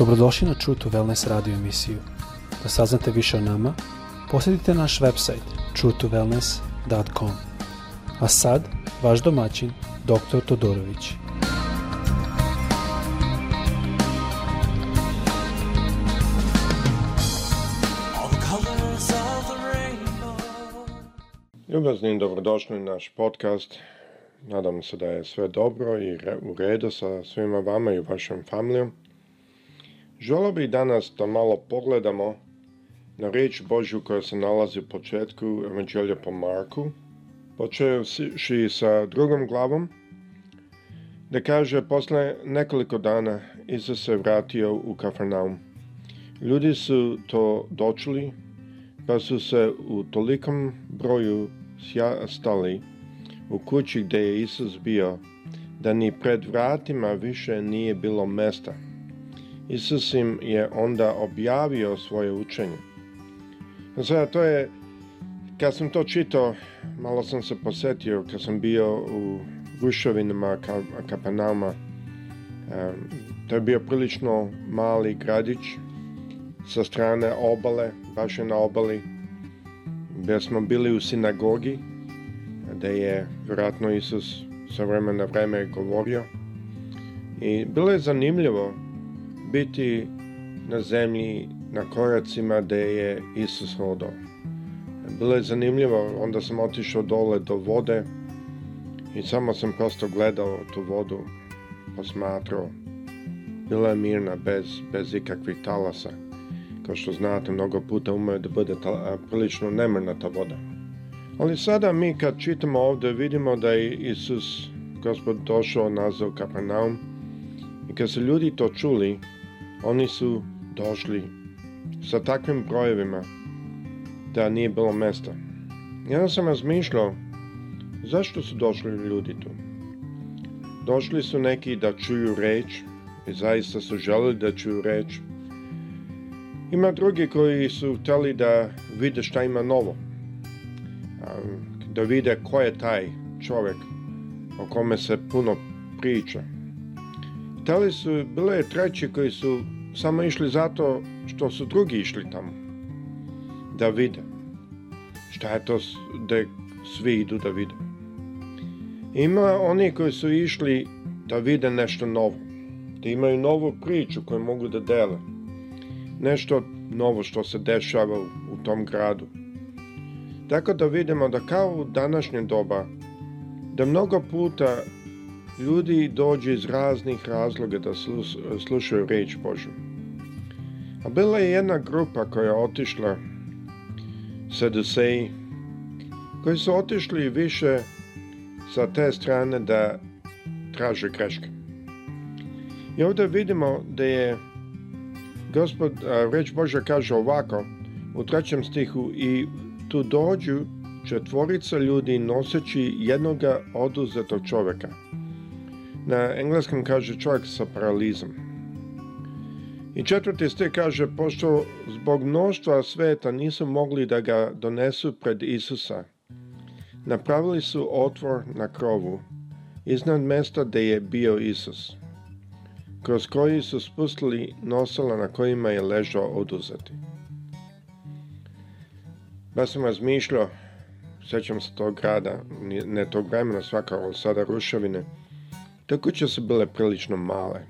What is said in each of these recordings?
Dobrodošli na True to Wellness radio emisiju. Da saznate više o nama, posjetite naš website truetowellness.com. A sad, vaš domaćin, dr. Todorović. Ljubazni, dobrodošli na naš podcast. Nadam se da je sve dobro i u redu sa svima vama i vašom familijom. Želo bih danas da malo pogledamo na reč Božju koja se nalazi u početku Evanđelja po Marku, počeoši sa drugom glavom, da kaže posle nekoliko dana Isus se vratio u Kafarnaum. Ljudi su to dočuli, pa su se u tolikom broju stali u kući gde je Isus bio, da ni pred vratima više nije bilo mesta. Isus im je onda objavio svoje učenje. Sada to je, kad sam to čitao, malo sam se posetio, kad sam bio u Gušovinama, Kapanama, to je bio prilično mali gradić sa strane obale, baš je na obali, gdje smo bili u sinagogi, da je vjerojatno Isus sa vremena na vreme govorio. I bilo je zanimljivo biti na zemlji, na koracima gde je Isus hodao. Bilo je zanimljivo, onda sam otišao dole do vode i samo sam prosto gledao tu vodu, posmatrao. Bila je mirna, bez, bez ikakvih talasa. Kao što znate, mnogo puta umeju da bude ta, prilično nemirna ta voda. Ali sada mi kad čitamo ovde vidimo da je Isus gospod došao nazov Kapernaum i kad su ljudi to čuli, Oni su došli sa takvim brojevima da nije bilo mesta. Ja sam razmišljao zašto su došli ljudi tu. Došli su neki da čuju reč i zaista su želeli da čuju reč. Ima drugi koji su hteli da vide šta ima novo. Um, da vide ko je taj čovek o kome se puno priča. Itali su, bile je treći koji su samo išli zato što su drugi išli tamo. Da vide. Šta je to da svi idu da vide. Ima oni koji su išli da vide nešto novo. Da imaju novu priču koju mogu da dele. Nešto novo što se dešava u tom gradu. Tako da vidimo da kao u današnje doba, da mnogo puta Ljudi dođu iz raznih razloga da slušaju reč Božju. A bila je jedna grupa koja je otišla, seduseji, koji su otišli više sa te strane da traže greške. I ovde vidimo da je gospod, reč Božja kaže ovako, u trećem stihu, i tu dođu četvorica ljudi noseći jednoga oduzetog čoveka. Na engleskom kaže čovjek sa paralizom. I četvrti stih kaže, pošto zbog mnoštva sveta nisu mogli da ga donesu pred Isusa, napravili su otvor na krovu, iznad mesta gde je bio Isus, kroz koji su spustili nosala na kojima je ležao oduzeti. Ja sam razmišljao, sjećam se tog grada, ne tog vremena svakako, sada ruševine, Te kuće su bile prilično male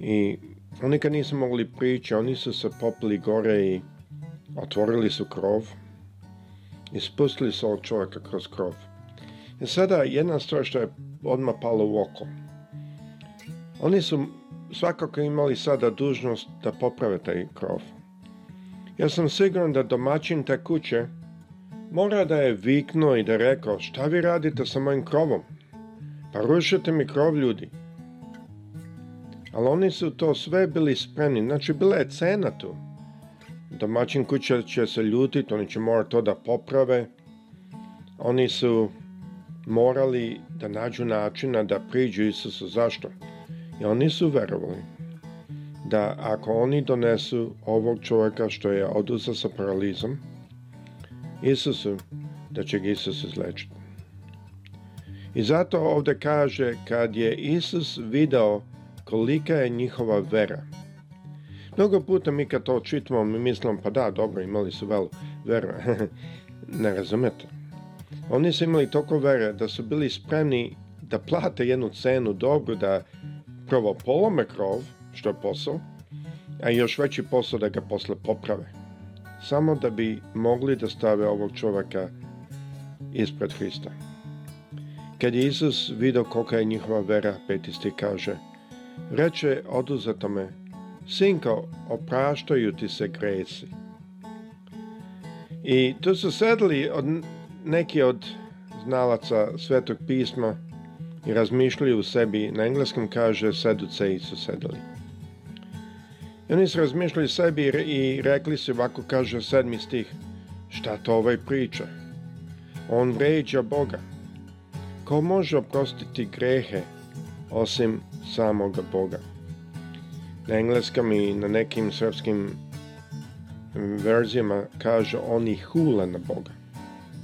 i oni kad nisu mogli prići, oni su se popili gore i otvorili su krov i spustili su ovog čovjeka kroz krov. I sada jedna stvar što je odmah palo u oko. Oni su svakako imali sada dužnost da poprave taj krov. Ja sam siguran da domaćin te kuće mora da je viknuo i da je rekao šta vi radite sa mojim krovom? Pa rušite mi krov ljudi. Ali oni su to sve bili spremni. Znači, bila je cena tu. Domaćin kuća će se ljutiti, oni će morati to da poprave. Oni su morali da nađu načina da priđu Isusu. Zašto? I oni su verovali da ako oni donesu ovog čovjeka što je oduza sa paralizom, Isusu, da će ga Isus izlečiti. I zato ovdje kaže kad je Isus video kolika je njihova vera. Mnogo puta mi kad to čitamo mi mislim pa da dobro imali su velu veru. ne razumete. Oni su imali toliko vere da su bili spremni da plate jednu cenu dobru da prvo polome krov, što je posao, a još veći posao da ga posle poprave. Samo da bi mogli da stave ovog čovaka ispred Hrista. Kad je Isus vidio kolika je njihova vera, petisti kaže, reče oduzeto me, sinko, opraštaju ti se gresi. I tu su sedli od, neki od znalaca Svetog pisma i razmišljaju u sebi, na engleskom kaže seduceji su sedeli. I oni su razmišljali sebi i rekli se, ovako kaže sedmi stih, šta to ovaj priča? On vređa Boga, Ko može oprostiti grehe osim samoga Boga? Na engleskom i na nekim srpskim verzijama kaže oni hula na Boga.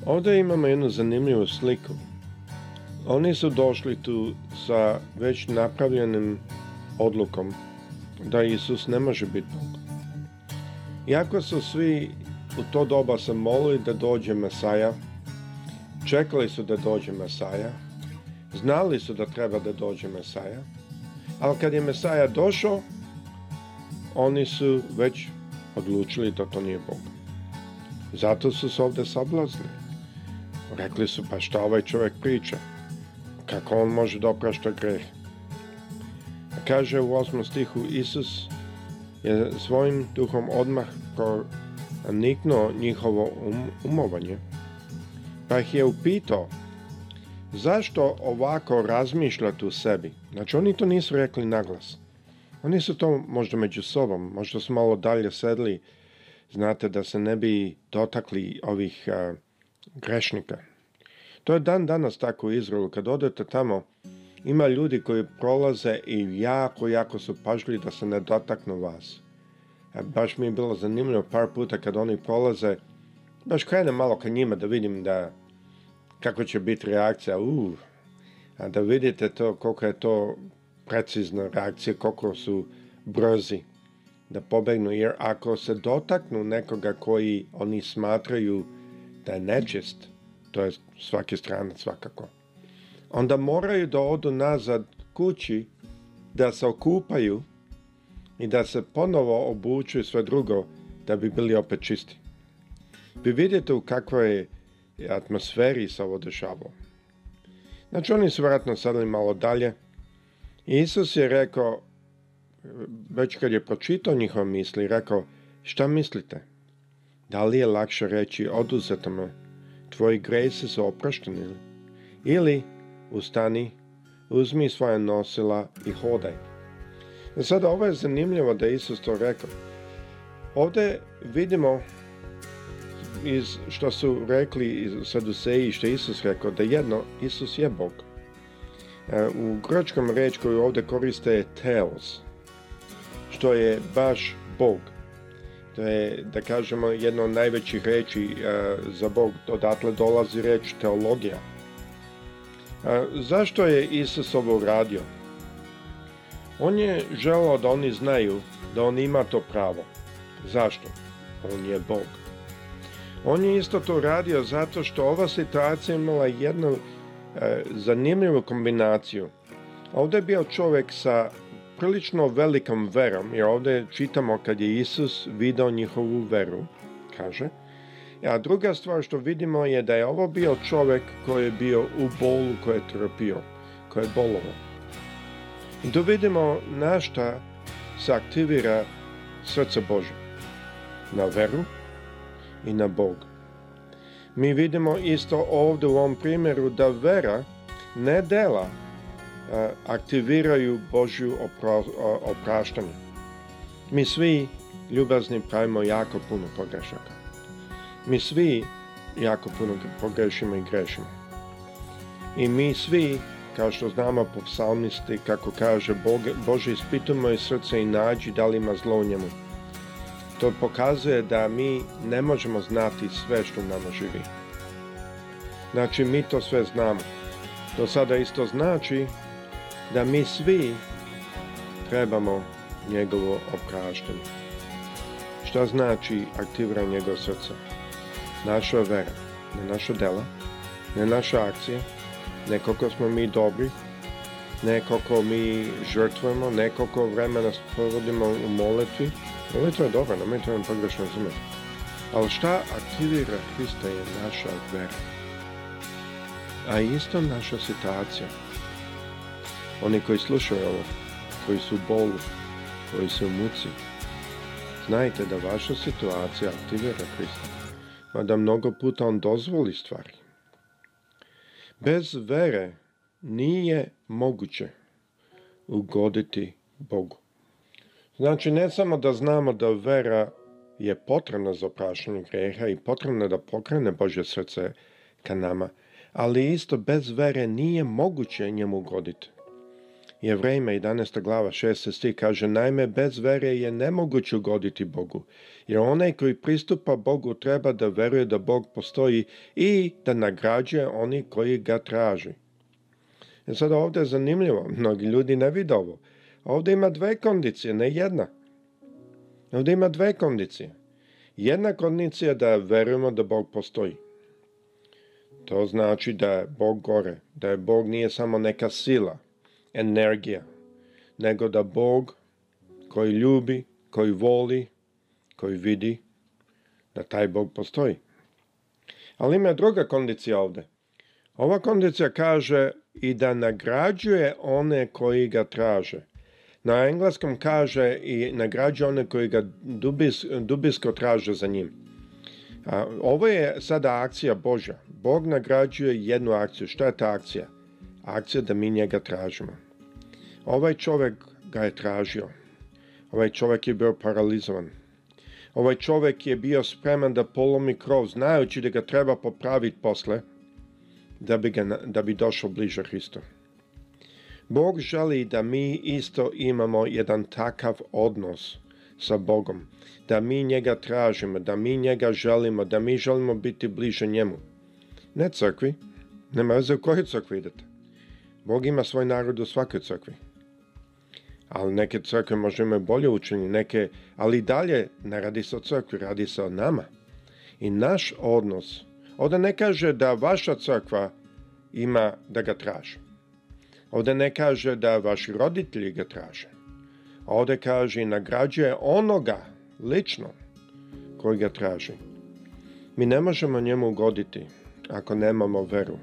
Ovde imamo jednu zanimljivu sliku. Oni su došli tu sa već napravljenim odlukom da Isus ne može biti Bog. Iako su svi u to doba se molili da dođe Mesaja, Čekali su da dođe Mesaja, znali su da treba da dođe Mesaja, ali kad je Mesaja došao, oni su već odlučili da to nije Bog. Zato su se ovde sablazni. Rekli su, pa šta ovaj čovjek priča? Kako on može da oprašta greh? Kaže u osmom stihu, Isus je svojim duhom odmah proniknuo njihovo um, umovanje, pa ih je upitao zašto ovako razmišljate u sebi? Znači oni to nisu rekli naglas. Oni su to možda među sobom, možda su malo dalje sedli, znate, da se ne bi dotakli ovih a, grešnika. To je dan danas tako u Izraelu. Kad odete tamo, ima ljudi koji prolaze i jako, jako su pažljivi da se ne dotaknu vas. E, baš mi je bilo zanimljivo par puta kad oni prolaze, Znaš, krenem malo ka njima da vidim da kako će biti reakcija, uh, a da vidite to koliko je to precizna reakcija, koliko su brzi da pobegnu, jer ako se dotaknu nekoga koji oni smatraju da je nečist, to je svaki stranac svakako, onda moraju da odu nazad kući, da se okupaju i da se ponovo obuču i sve drugo da bi bili opet čisti vi vidite u kakvoj je atmosferi se ovo dešavalo. Znači oni su vjerojatno sadali malo dalje Isus je rekao, već kad je pročitao njihov misli, rekao, šta mislite? Da li je lakše reći oduzeto me, tvoji grejsi su oprašteni ili ustani, uzmi svoje nosila i hodaj. E sada ovo je zanimljivo da je Isus to rekao. Ovde vidimo iz, što su rekli saduseji, što Isus rekao, da jedno, Isus je Bog. E, u grčkom reč koju ovdje koriste je teos, što je baš Bog. To je, da kažemo, jedna od najvećih reči e, za Bog. Odatle dolazi reč teologija. E, zašto je Isus ovo uradio? On je želao da oni znaju da on ima to pravo. Zašto? On je Bog. On je isto to radio zato što ova situacija imala jednu e, zanimljivu kombinaciju. Ovde je bio čovek sa prilično velikom verom, jer ovde čitamo kad je Isus video njihovu veru, kaže. A druga stvar što vidimo je da je ovo bio čovek koji je bio u bolu, koji je trpio, koji je bolovo. I da tu vidimo na šta se aktivira srce Bože. Na veru, i na Boga. Mi vidimo isto ovde u ovom primjeru da vera, ne dela, e, aktiviraju Božju opra, opraštanje. Mi svi ljubazni pravimo jako puno pogrešaka. Mi svi jako puno pogrešimo i grešimo. I mi svi, kao što znamo po psalmisti, kako kaže Bog, Bože, ispitujemo je srce i nađi da li ima zlo u njemu. To pokazuje da mi ne možemo znati sve što nam živi. Znači mi to sve znamo. To sada isto znači da mi svi trebamo njegovo opraštanje. Šta znači aktiviranje njegov srca? Naša vera, ne naša dela, ne naša akcija, ne koliko smo mi dobri, ne koliko mi žrtvujemo, ne koliko vremena provodimo u molitvi, Momentalno pa je dobro, momentalno je on pogrešno razume. Ali šta aktivira Hrista je naša vera. A isto naša situacija. Oni koji slušaju ovo, koji su u bolu, koji su u muci, znajte da vaša situacija aktivira Hrista, a da mnogo puta On dozvoli stvari. Bez vere nije moguće ugoditi Bogu. Znači, ne samo da znamo da vera je potrebna za oprašanje greha i potrebna da pokrene Božje srce ka nama, ali isto bez vere nije moguće njemu ugoditi. Jevrejima 11. glava 6. stih kaže Naime, bez vere je nemoguće ugoditi Bogu, jer onaj koji pristupa Bogu treba da veruje da Bog postoji i da nagrađuje oni koji ga traži. E Sada ovde je zanimljivo, mnogi ljudi ne vide ovo. Ovde ima dve kondicije, ne jedna. Ovde ima dve kondicije. Jedna kondicija je da verujemo da Bog postoji. To znači da je Bog gore, da je Bog nije samo neka sila, energija, nego da Bog koji ljubi, koji voli, koji vidi, da taj Bog postoji. Ali ima druga kondicija ovde. Ova kondicija kaže i da nagrađuje one koji ga traže. Na engleskom kaže i nagrađuje one koji ga dubis, dubisko traže za njim. A, ovo je sada akcija Božja. Bog nagrađuje jednu akciju. Šta je ta akcija? Akcija da mi njega tražimo. Ovaj čovjek ga je tražio. Ovaj čovjek je bio paralizovan. Ovaj čovjek je bio spreman da polomi krov, znajući da ga treba popraviti posle, da bi, ga, da bi došao bliže Hristu. Bog želi da mi isto imamo jedan takav odnos sa Bogom, da mi njega tražimo, da mi njega želimo, da mi želimo biti bliže njemu. Ne crkvi, nema veze u kojoj crkvi idete. Bog ima svoj narod u svakoj crkvi. Ali neke crkve možda imaju bolje učenje, neke, ali dalje ne radi se o crkvi, radi se o nama. I naš odnos, ovdje ne kaže da vaša crkva ima da ga traži. Ovde ne kaže da vaši roditelji ga traže. Ovde kaže i nagrađuje onoga lično koji ga traži. Mi ne možemo njemu ugoditi ako nemamo veru.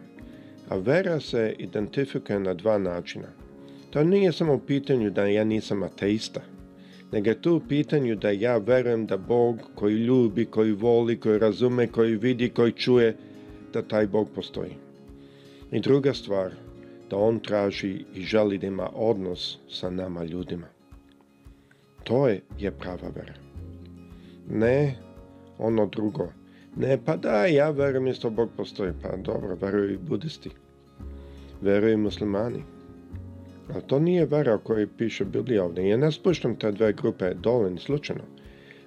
A vera se identifikuje na dva načina. To nije samo u pitanju da ja nisam ateista, nego je to u pitanju da ja verujem da Bog koji ljubi, koji voli, koji razume, koji vidi, koji čuje, da taj Bog postoji. I druga stvar, da on traži i želi da ima odnos sa nama ljudima. To je, je prava vera. Ne ono drugo. Ne, pa da, ja verujem isto Bog postoji. Pa dobro, veruju i budisti. Veruju i muslimani. Ali to nije vera koja piše Biblija ovdje. Ja ne spuštam te dve grupe dole ni slučajno.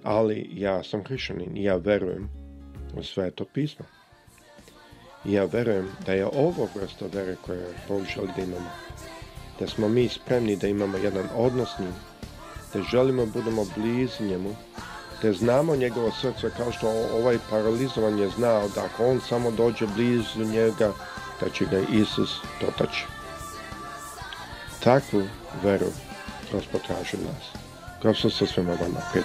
Ali ja sam hrišćanin i ja verujem u sveto pismo ja verujem da je ovo vrsta vere koje Bog želi da imamo. Da smo mi spremni da imamo jedan odnos s njim, da želimo da budemo blizi njemu, da znamo njegovo srce kao što ovaj paralizovan je znao da ako on samo dođe blizu njega, da će ga Isus dotaći. Takvu veru Gospod traži nas. Gospod sa svima vama. Pet.